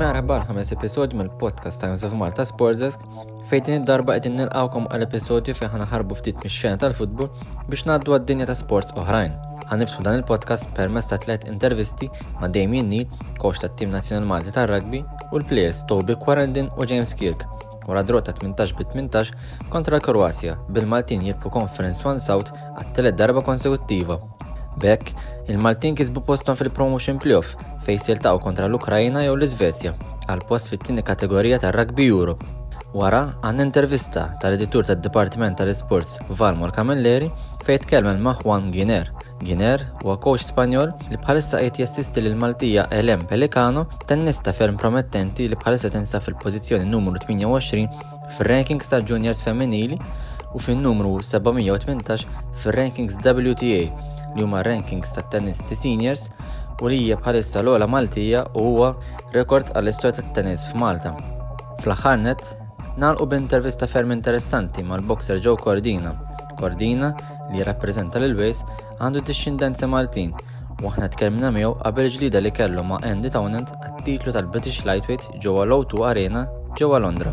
Merħba l-ħames episodju mill-podcast Times of Malta Sportsesk fejtin id-darba qegħdin nilqawkom għal episodju fejn ħana ħarbu ftit mix-xena tal-futbol biex ngħaddu għad-dinja ta' sports oħrajn. Ħaniftħu dan il-podcast permezz ta' tliet intervisti ma' Damien Neal, koċ tat-Tim Nazzjonal Malti tar-Rugby, u l-plejers Toby Quarendin u James Kirk. Wara drota 18 bit 18 kontra l-Kroazja bil-Maltin jirpu Conference One South għat-telet darba konsekuttiva. Bekk, il-Maltin kisbu postom fil-Promotion Playoff fej siltaw kontra l-Ukrajina jew l-Iżvezja għal post fit-tieni kategorija tar-Rugby Europe. Wara għan intervista tal-editur tad-Dipartiment tal-Sports Valmor Camilleri fej tkellmen ma' Juan Giner. Giner huwa coach Spanjol li bħalissa qed jassisti lil Maltija Elem Pelicano tennista ferm promettenti li bħalissa tensa fil-pożizzjoni numru 28 fir-rankings ta' juniors femminili u fin-numru 718 fir-rankings WTA li huma rankings ta' tennisti seniors u li hija bħalissa l-ola Maltija u huwa rekord għall-istorja tat-tennis f'Malta. Fl-aħħar nagħlqu b'intervista ferm interessanti mal-boxer Joe Cordina. Cordina li jirrappreżenta lil Wales għandu discendenza Maltin u aħna tkellimna miegħu qabel ġlida li kellu ma' Andy Townend għat-titlu tal-British Lightweight ġewwa l-O2 Arena ġewwa Londra.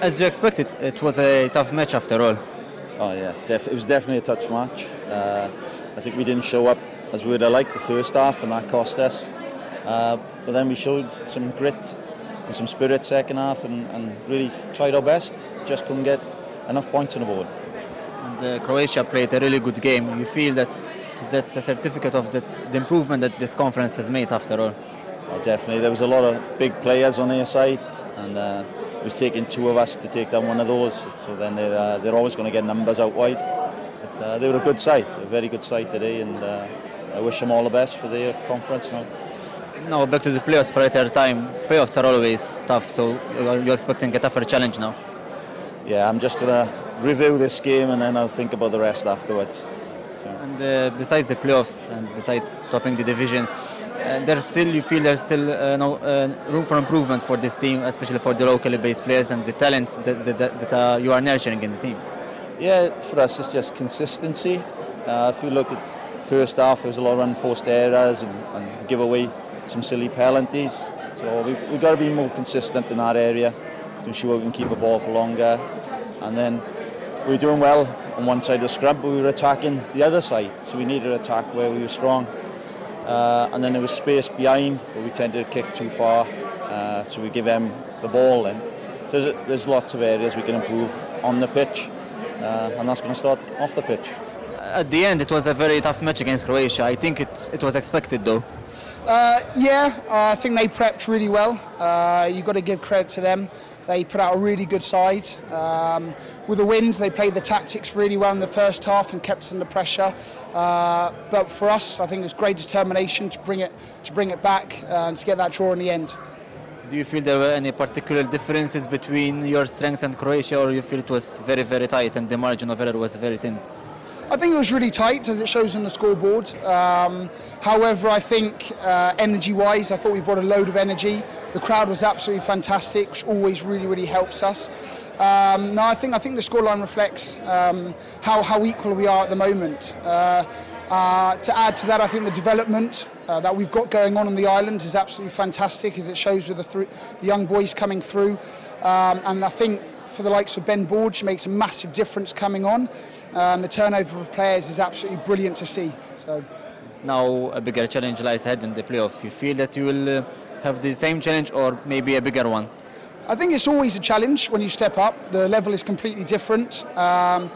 As you expected, it was a tough match after all. Oh yeah, def- it was definitely a touch match. Uh, I think we didn't show up as we would have liked the first half, and that cost us. Uh, but then we showed some grit and some spirit second half, and, and really tried our best. Just couldn't get enough points on the board. And uh, Croatia played a really good game. You feel that that's a certificate of that, the improvement that this conference has made after all. Oh, definitely, there was a lot of big players on their side, and uh, it was taking two of us to take down one of those. So then they're uh, they're always going to get numbers out wide. But, uh, they were a good side, a very good side today, and uh, I wish them all the best for their conference now. Now back to the playoffs for a third time. Playoffs are always tough, so you're you expecting a tougher challenge now? Yeah, I'm just going to review this game and then I'll think about the rest afterwards. And uh, besides the playoffs and besides topping the division, uh, there's still you feel there's still uh, no, uh, room for improvement for this team, especially for the locally based players and the talent that, that, that, that uh, you are nurturing in the team. Yeah, for us it's just consistency. Uh, if you look at first half, there was a lot of unforced errors and, and give away some silly penalties. So we, we've got to be more consistent in that area to ensure we can keep the ball for longer. And then we were doing well on one side of the scrum, but we were attacking the other side. So we needed to attack where we were strong. Uh, and then there was space behind, but we tended to kick too far. Uh, so we give them the ball. And there's, there's lots of areas we can improve on the pitch. Uh, and that's going to start off the pitch. At the end, it was a very tough match against Croatia. I think it, it was expected though. Uh, yeah, uh, I think they prepped really well. Uh, you've got to give credit to them. They put out a really good side. Um, with the wins, they played the tactics really well in the first half and kept us under pressure. Uh, but for us, I think it was great determination to bring it to bring it back uh, and to get that draw in the end. Do you feel there were any particular differences between your strengths and Croatia, or you feel it was very, very tight and the margin of error was very thin? I think it was really tight, as it shows on the scoreboard. Um, however, I think uh, energy-wise, I thought we brought a load of energy. The crowd was absolutely fantastic, which always really, really helps us. Um, I think I think the scoreline reflects um, how, how equal we are at the moment. Uh, uh, to add to that, I think the development uh, that we've got going on on the island is absolutely fantastic, as it shows with the, th- the young boys coming through. Um, and I think for the likes of Ben Borge makes a massive difference coming on. Um, the turnover of players is absolutely brilliant to see. So. Now a bigger challenge lies ahead in the playoff. You feel that you will uh, have the same challenge or maybe a bigger one? I think it's always a challenge when you step up. The level is completely different. Um,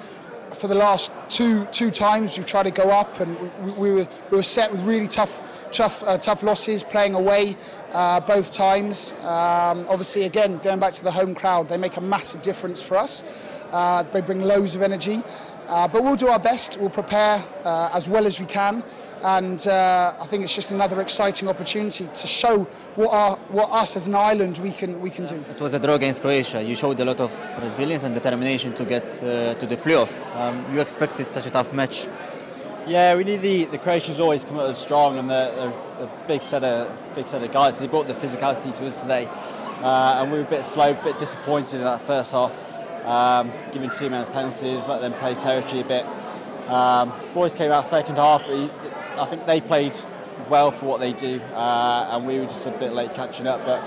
for the last two two times we've tried to go up, and we, we were we were set with really tough tough uh, tough losses playing away uh, both times. Um, obviously, again going back to the home crowd, they make a massive difference for us. Uh, they bring loads of energy. Uh, but we'll do our best. We'll prepare uh, as well as we can, and uh, I think it's just another exciting opportunity to show what, our, what us as an island we can we can do. It was a draw against Croatia. You showed a lot of resilience and determination to get uh, to the playoffs. Um, you expected such a tough match. Yeah, we knew the, the Croatians always come at us strong and the, the, the big set of big set of guys. So they brought the physicality to us today, uh, and we were a bit slow, a bit disappointed in that first half, um, giving too many penalties, let them play territory a bit. Um, boys came out second half, but I think they played well for what they do, uh, and we were just a bit late catching up. But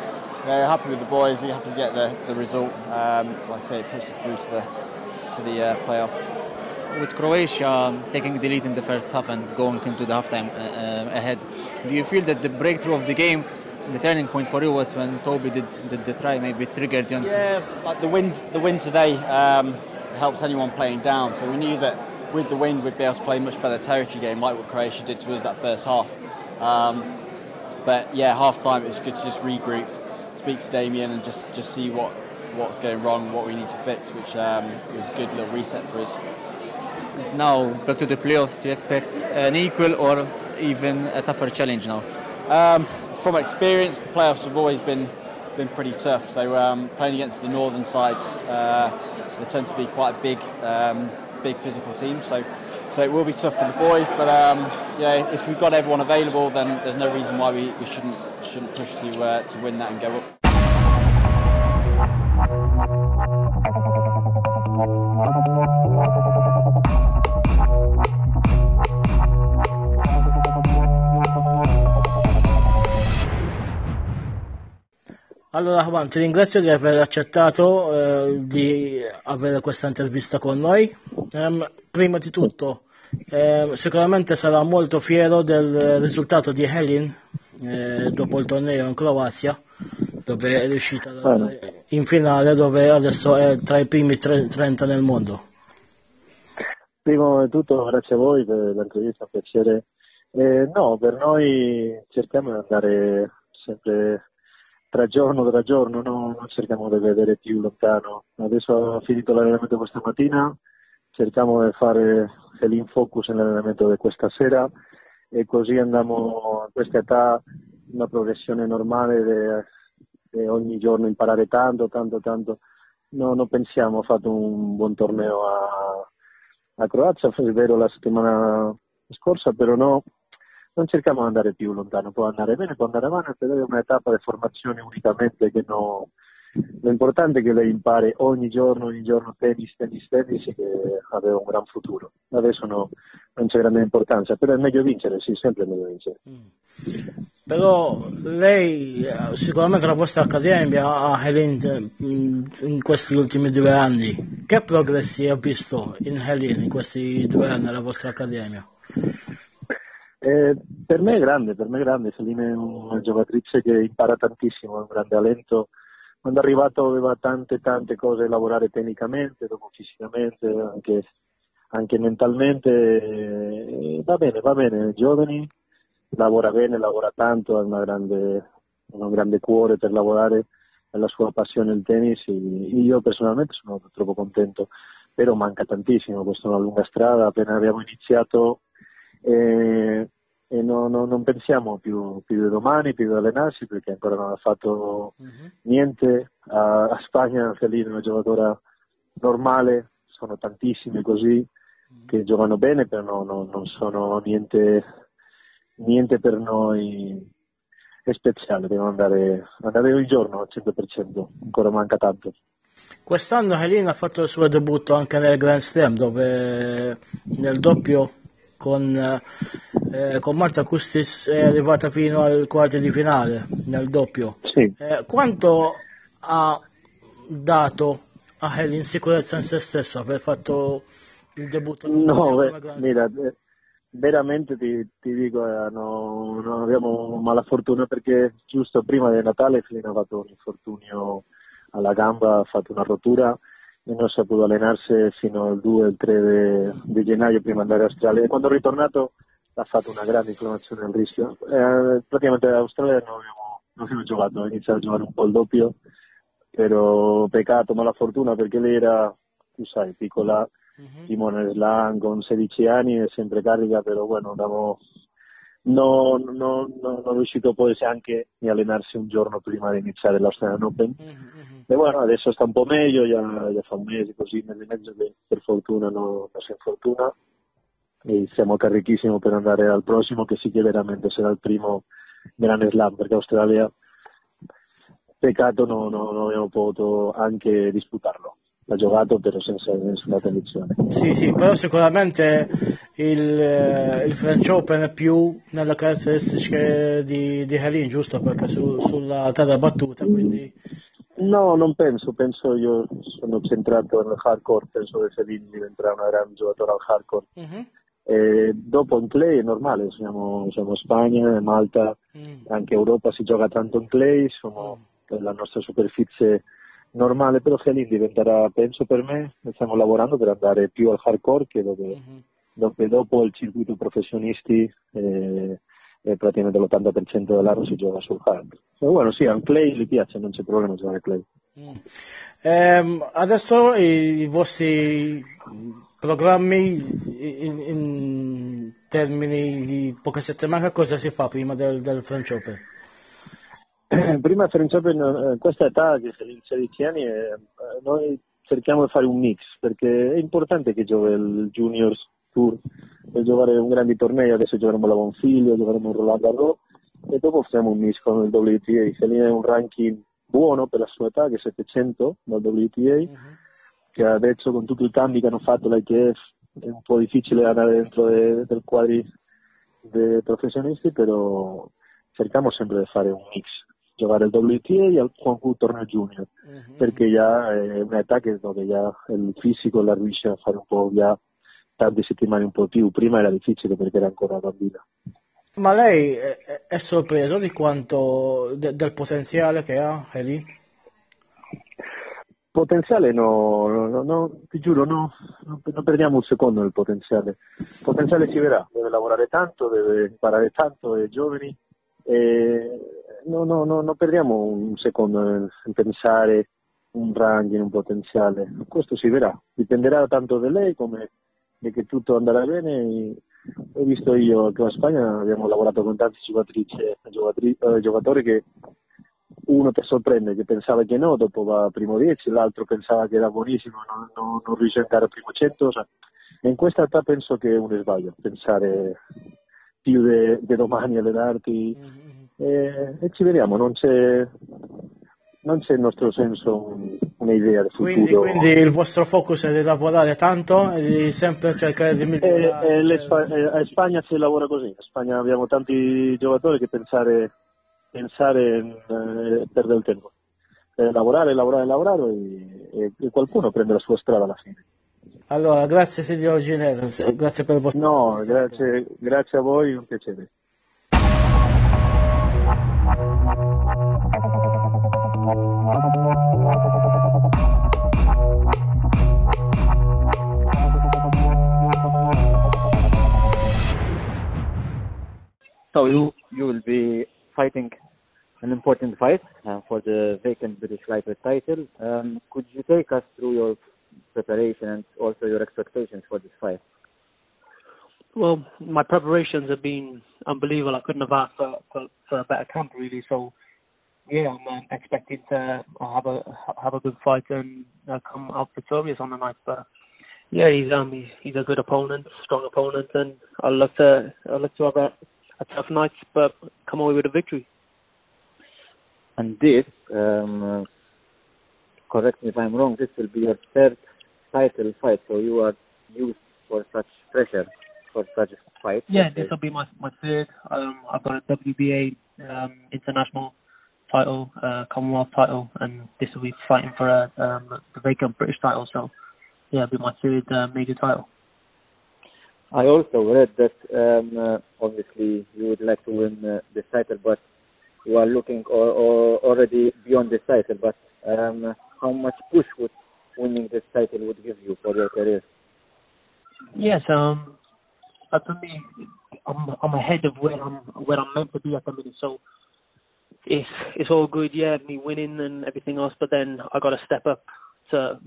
they're happy with the boys. They're happy to get the, the result. Um, like I say, it pushes us through to the to the uh, playoff. With Croatia taking the lead in the first half and going into the halftime uh, ahead, do you feel that the breakthrough of the game, the turning point for you was when Toby did, did the try, maybe triggered you? Yeah, like the wind, the wind today um, helps anyone playing down. So we knew that with the wind we'd be able to play much better territory game, like what Croatia did to us that first half. Um, but yeah, half time it was good to just regroup, speak to Damian, and just just see what what's going wrong, what we need to fix, which um, was a good little reset for us. Now back to the playoffs. Do you expect an equal or even a tougher challenge now? Um, from experience, the playoffs have always been been pretty tough. So um, playing against the northern sides, uh, they tend to be quite big, um, big physical teams. So so it will be tough for the boys. But um, yeah, if we've got everyone available, then there's no reason why we, we shouldn't shouldn't push to uh, to win that and go up. Allora Juan, ti ringrazio di aver accettato eh, di avere questa intervista con noi. Um, prima di tutto, eh, sicuramente sarà molto fiero del risultato di Helin eh, dopo il torneo in Croazia, dove è riuscita in finale, dove adesso è tra i primi 30 nel mondo. Prima di tutto grazie a voi per l'intervista, un piacere. Eh, no, per noi cerchiamo di andare sempre tra giorno tra giorno, no? non cerchiamo di vedere più lontano. Adesso ho finito l'allenamento questa mattina, cerchiamo di fare l'infocus nell'allenamento di questa sera e così andiamo a questa età una progressione normale di ogni giorno imparare tanto, tanto, tanto. No, non pensiamo, ho fatto un buon torneo a, a Croazia, è vero la settimana scorsa, però no, non cerchiamo di andare più lontano, può andare bene, può andare avanti, però è una etapa di formazione unicamente che no, l'importante è che lei impari ogni giorno, ogni giorno tennis, tennis, tennis che aveva un gran futuro. Adesso no, non c'è grande importanza, però è meglio vincere, sì, sempre è meglio vincere. Mm. Però lei, sicuramente la vostra accademia ha Helen in questi ultimi due anni. Che progressi ha visto in Helen in questi due anni alla vostra accademia? Eh, per me è grande, per me è grande, Celine è una giocatrice che impara tantissimo, ha un grande talento. Quando è arrivato aveva tante tante cose da lavorare tecnicamente, dopo fisicamente, anche, anche mentalmente. Eh, va bene, va bene, giovani, lavora bene, lavora tanto, ha un grande cuore per lavorare, è la sua passione il tennis. io personalmente sono troppo contento, però manca tantissimo, questa è una lunga strada, appena abbiamo iniziato e, e no, no, non pensiamo più, più, di domani, più di allenarsi perché ancora non ha fatto uh-huh. niente. A, a Spagna Fellini è una giocatora normale, sono tantissime così uh-huh. che giocano bene, però no, non sono niente, niente per noi è speciale, devo andare, andare ogni giorno al 100%, ancora manca tanto. Quest'anno Helena ha fatto il suo debutto anche nel Grand Slam dove nel doppio con, eh, con Marta Custis è arrivata fino al quarto di finale nel doppio. Sì. Eh, quanto ha dato a Helen sicurezza in se stesso aver fatto il debutto? No, mira, eh, veramente ti, ti dico, eh, no, non abbiamo mala fortuna perché giusto prima di Natale Felina ha fatto un infortunio alla gamba, ha fatto una rottura e non si è potuto allenarsi fino al 2 o il 3 di gennaio prima di andare a Australia e quando è ritornato ha fatto una grande inflammazione al rischio. Eh, praticamente all'Australia non abbiamo, non abbiamo giocato, ha iniziato a giocare un po' il doppio, però peccato, ma la fortuna perché lei era, tu sai, piccola, uh-huh. Simone Slan con 16 anni e sempre carica, però bueno, andavo, non, non, non, non è riuscito poi anche a allenarsi un giorno prima di iniziare l'Australian Open. Uh-huh e bueno, adesso sta un po' meglio, già, già fa un mese così, nel mezzo che per fortuna non, si infortuna. e siamo carichissimi per andare al prossimo che sì che veramente sarà il primo grande slam perché Australia peccato non abbiamo potuto anche disputarlo l'ha giocato però senza nessuna condizione Sì, sì, però sicuramente il, eh, il French Open è più nelle caratteristiche di, di Helin, giusto? Perché su- sulla terra battuta, quindi... No, non penso, penso io sono centrato nel hardcore, penso che Sedin diventerà una gran giocatore al hardcore. Mhm. E dopo in clay è normale, siamo, siamo Spagna, Malta, Mm. anche Europa si gioca tanto in clay, sono la nostra superficie normale, però Helin diventerà, penso per me, stiamo lavorando per andare più al hardcore che dove, Mhm. dove dopo il circuito professionisti eh, praticamente l'80% dell'anno si gioca sul hard. Ma bueno, sì, al clay gli piace, non c'è problema giocare clay. Mm. Ehm, adesso i, i vostri programmi in, in termini di poche settimane, cosa si fa prima del, del French Open? Prima French Open, eh, questa età che sono 16 anni, eh, eh, noi cerchiamo di fare un mix perché è importante che giochi il Juniors Tour. Per giocare un grande torneo, adesso giocheremo la Bonfiglio, giocheremo Roland Garros e dopo facciamo un mix con il WTA, Selina è un ranking buono per la sua età che è 700 dal WTA, che adesso con tutti i cambi che hanno fatto l'ITF è un po' difficile andare dentro de- del quadri dei professionisti, però cerchiamo sempre di fare un mix, giocare il WTA e con un torneo junior, perché già è un'età che, dove già il fisico la riesce a fare un po' già tante settimane un po' più, prima era difficile perché era ancora bambina. Ma lei è, è sorpreso di quanto, de- del potenziale che ha Eli? Potenziale no, no, no, no, ti giuro, no, non, perdiamo un secondo nel potenziale. Il potenziale si verrà, deve lavorare tanto, deve imparare tanto, è giovani e no, no, no, non perdiamo un secondo nel pensare un ranking, un potenziale. Questo si verrà, dipenderà tanto da lei come che tutto andrà bene. Ho visto io che in Spagna abbiamo lavorato con giocatri- eh, giocatori che uno ti sorprende che pensava che no, dopo va a primo 10, l'altro pensava che era buonissimo, non, non, non riesce a andare a primo 100. cioè, in questa età penso che è un sbaglio, pensare più di domani allenarti e, e ci vediamo, non c'è, non c'è il nostro senso un- un'idea del futuro. Quindi, quindi il vostro focus è di lavorare tanto e di sempre cercare di E, migliorare. e le Spa- e a Spagna si lavora così, in Spagna abbiamo tanti giocatori che pensare, pensare eh, perde il tempo. Eh, lavorare, lavorare, lavorare e, e- e qualcuno prende la sua strada alla fine. Allora, grazie signor Gineres, grazie per il vostro No, grazie, grazie a voi, un piacere. So you you will be fighting an important fight uh, for the vacant British lightweight title. Um, could you take us through your preparation and also your expectations for this fight? Well, my preparations have been unbelievable. I couldn't have asked for, for, for a better camp, really. So, yeah, I'm uh, expecting to have a have a good fight and uh, come out victorious on the night. But yeah, he's um he's, he's a good opponent, strong opponent, and I'll look to I'll look to have a, a tough night, but come away with a victory. And this, um, correct me if I'm wrong, this will be your third title fight, so you are used for such pressure for such a fight. Yeah, this will be my my third. Um, I've got a WBA um, international title, uh, Commonwealth title, and this will be fighting for a um, the vacant British title. So, yeah, it'll be my third uh, major title. I also read that um, uh, obviously you would like to win uh, this title, but you are looking or, or already beyond this title. But um, how much push would winning this title would give you for your career? Yes, um, uh, for me, I'm I'm ahead of where I'm where I'm meant to be at the minute. So it's it's all good, yeah, me winning and everything else. But then I got to step up to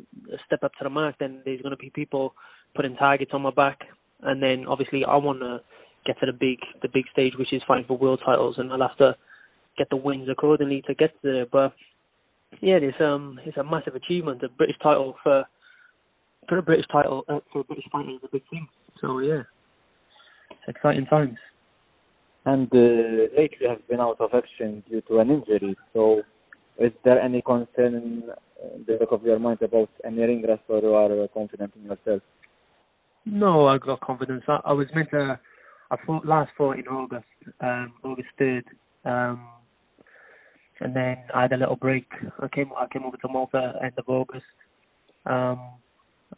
step up to the mark. Then there's going to be people putting targets on my back, and then obviously I want to get to the big the big stage, which is fighting for world titles, and I'll have to get the wins accordingly to get there. But yeah, it's um it's a massive achievement. A British title for for a British title uh, for a British fighter is a big thing. So yeah. Exciting times. And uh, lately have been out of action due to an injury. So, is there any concern in the back of your mind about any ring rust, or you are confident in yourself? No, I've got confidence. I, I was meant to. I fought last fought in August, um, August third, um, and then I had a little break. I came I came over to Malta end of August. Um,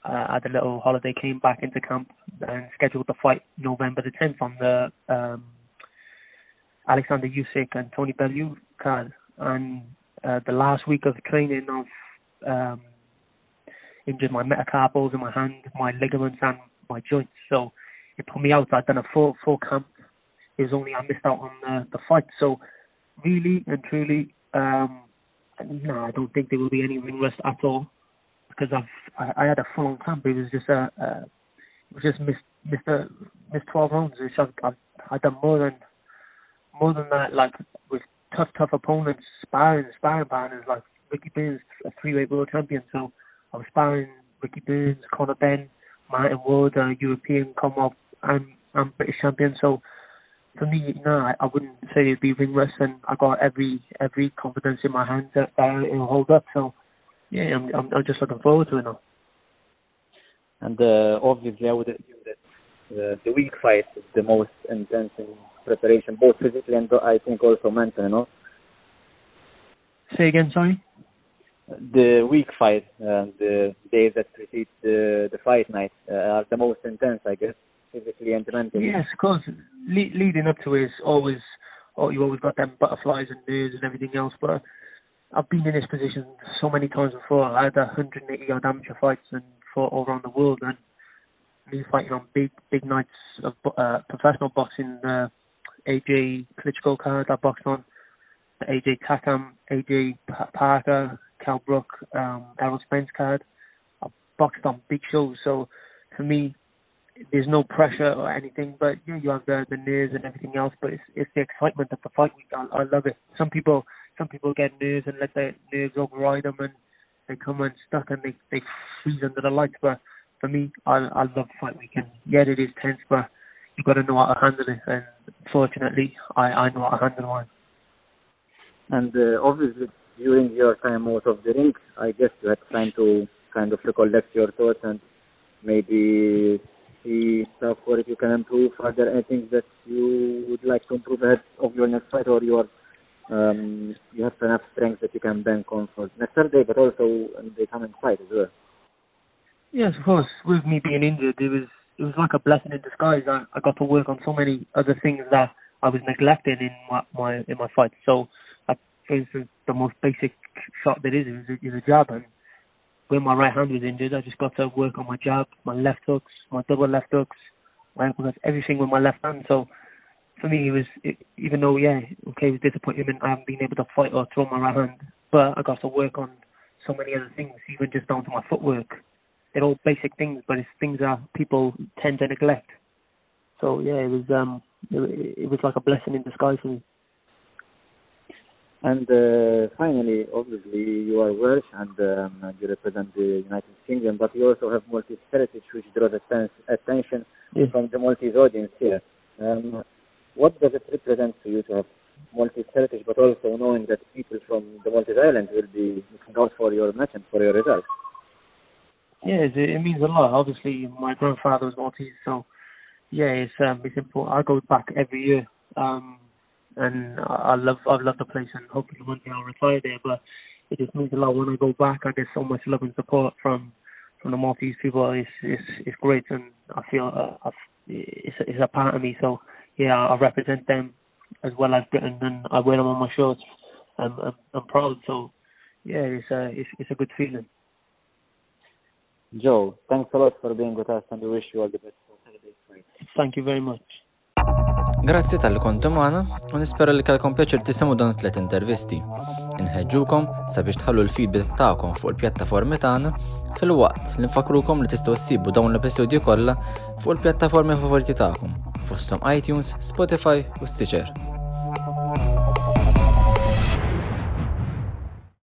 I had a little holiday, came back into camp, and scheduled the fight November the tenth on the um, Alexander Usyk and Tony Bellew card. And uh, the last week of training, I've um, injured my metacarpals in my hand, my ligaments, and my joints. So it put me out. I'd done a full full camp. It was only I missed out on the, the fight. So really and truly, um, no, I don't think there will be any ring rust at all because I've I, I had a full on camp. It was just a, a it was just missed missed a, missed twelve rounds. Which I've, I've I've done more than more than that. Like with tough tough opponents, sparring sparring partners like Ricky Burns, a three weight world champion. So I was sparring Ricky Burns, Conor Benn, Martin Ward, a European Commonwealth and, and British champion. So for me, no, I, I wouldn't say it'd be ring and I got every every confidence in my hands that, that it'll hold up. So yeah, I'm, I'm I'm just looking forward to it now. And uh, obviously, I would assume that the, the week fight is the most intense in preparation, both physically and I think also mentally. No. Say again, sorry. The week fight, uh, the days that precede the the fight night, uh, are the most intense, I guess, physically and mentally. Yes, of course. Le- leading up to it is always, oh, you always got them butterflies and nerves and everything else, but I've been in this position so many times before. I had 180 odd amateur fights and fought all around the world, and me fighting on big, big nights of uh, professional boxing. Uh, AJ Klitschko card I boxed on, AJ Takam, AJ Parker, Kell Brook, um, Errol Spence card. I boxed on big shows, so for me, there's no pressure or anything. But yeah, you have the the nerves and everything else, but it's it's the excitement of the fight. I, I love it. Some people some people get nerves and let their nerves override them and they come unstuck and they they freeze under the lights. But for me, I I love fight weekend. Yeah, it is tense, but you've got to know how to handle it. And fortunately, I I know how to handle mine. And uh, obviously, during your time out of the ring, I guess you had time to kind of recollect your thoughts and maybe see stuff or if you can improve. Are there anything that you would like to improve ahead of your next fight, or you are um, you have enough strength that you can bank on for next Saturday, but also in the coming fight as well. Yes, of course. With me being injured, it was it was like a blessing in disguise. I, I got to work on so many other things that I was neglecting in my, my in my fight. So, like, for instance, the most basic shot there is is a, is a jab, and when my right hand was injured, I just got to work on my jab, my left hooks, my double left hooks, my uppercuts, everything with my left hand. So for me, it was it, even though yeah, okay, it was disappointing I haven't been able to fight or throw my right hand, but I got to work on so many other things, even just down to my footwork. They're all basic things, but it's things that people tend to neglect. So yeah, it was um, it, it was like a blessing in disguise for me. And uh, finally, obviously, you are Welsh and um, you represent the United Kingdom, but you also have Maltese heritage, which draws attention Yeah. from the Maltese audience here. Um, what does it represent to you to have Maltese heritage, but also knowing that people from the Maltese Islands will be looking out for your match and for your results? Yeah, it, it means a lot. Obviously, my grandfather was Maltese, so yeah, it's um, it's important. I go back every year, um, and I I love I love the place, and hopefully one day I'll retire there. But it just means a lot when I go back. I get so much love and support from from the Maltese people. It's it's it's great, and I feel uh, I've, it's it's a part of me. So yeah, I represent them as well as Britain, and I wear them on my shorts. I'm I'm, I'm proud. So yeah, it's a it's, it's a good feeling. Joe, thanks a lot for being with us and we wish you all the best for fight. Thank you very much. Grazzi tal-li kontu maħna u nispera li kalkom pjaċir tisimu dan tlet intervisti. Inħedġukom sabiex tħallu l-feedback ta'kom fuq il-pjattaformi tagħna fil-waqt li nfakrukom li tistgħu ssibu dawn l-episodji kollha fuq il-pjattaformi favoriti tagħkom Fostom iTunes, Spotify u Stitcher.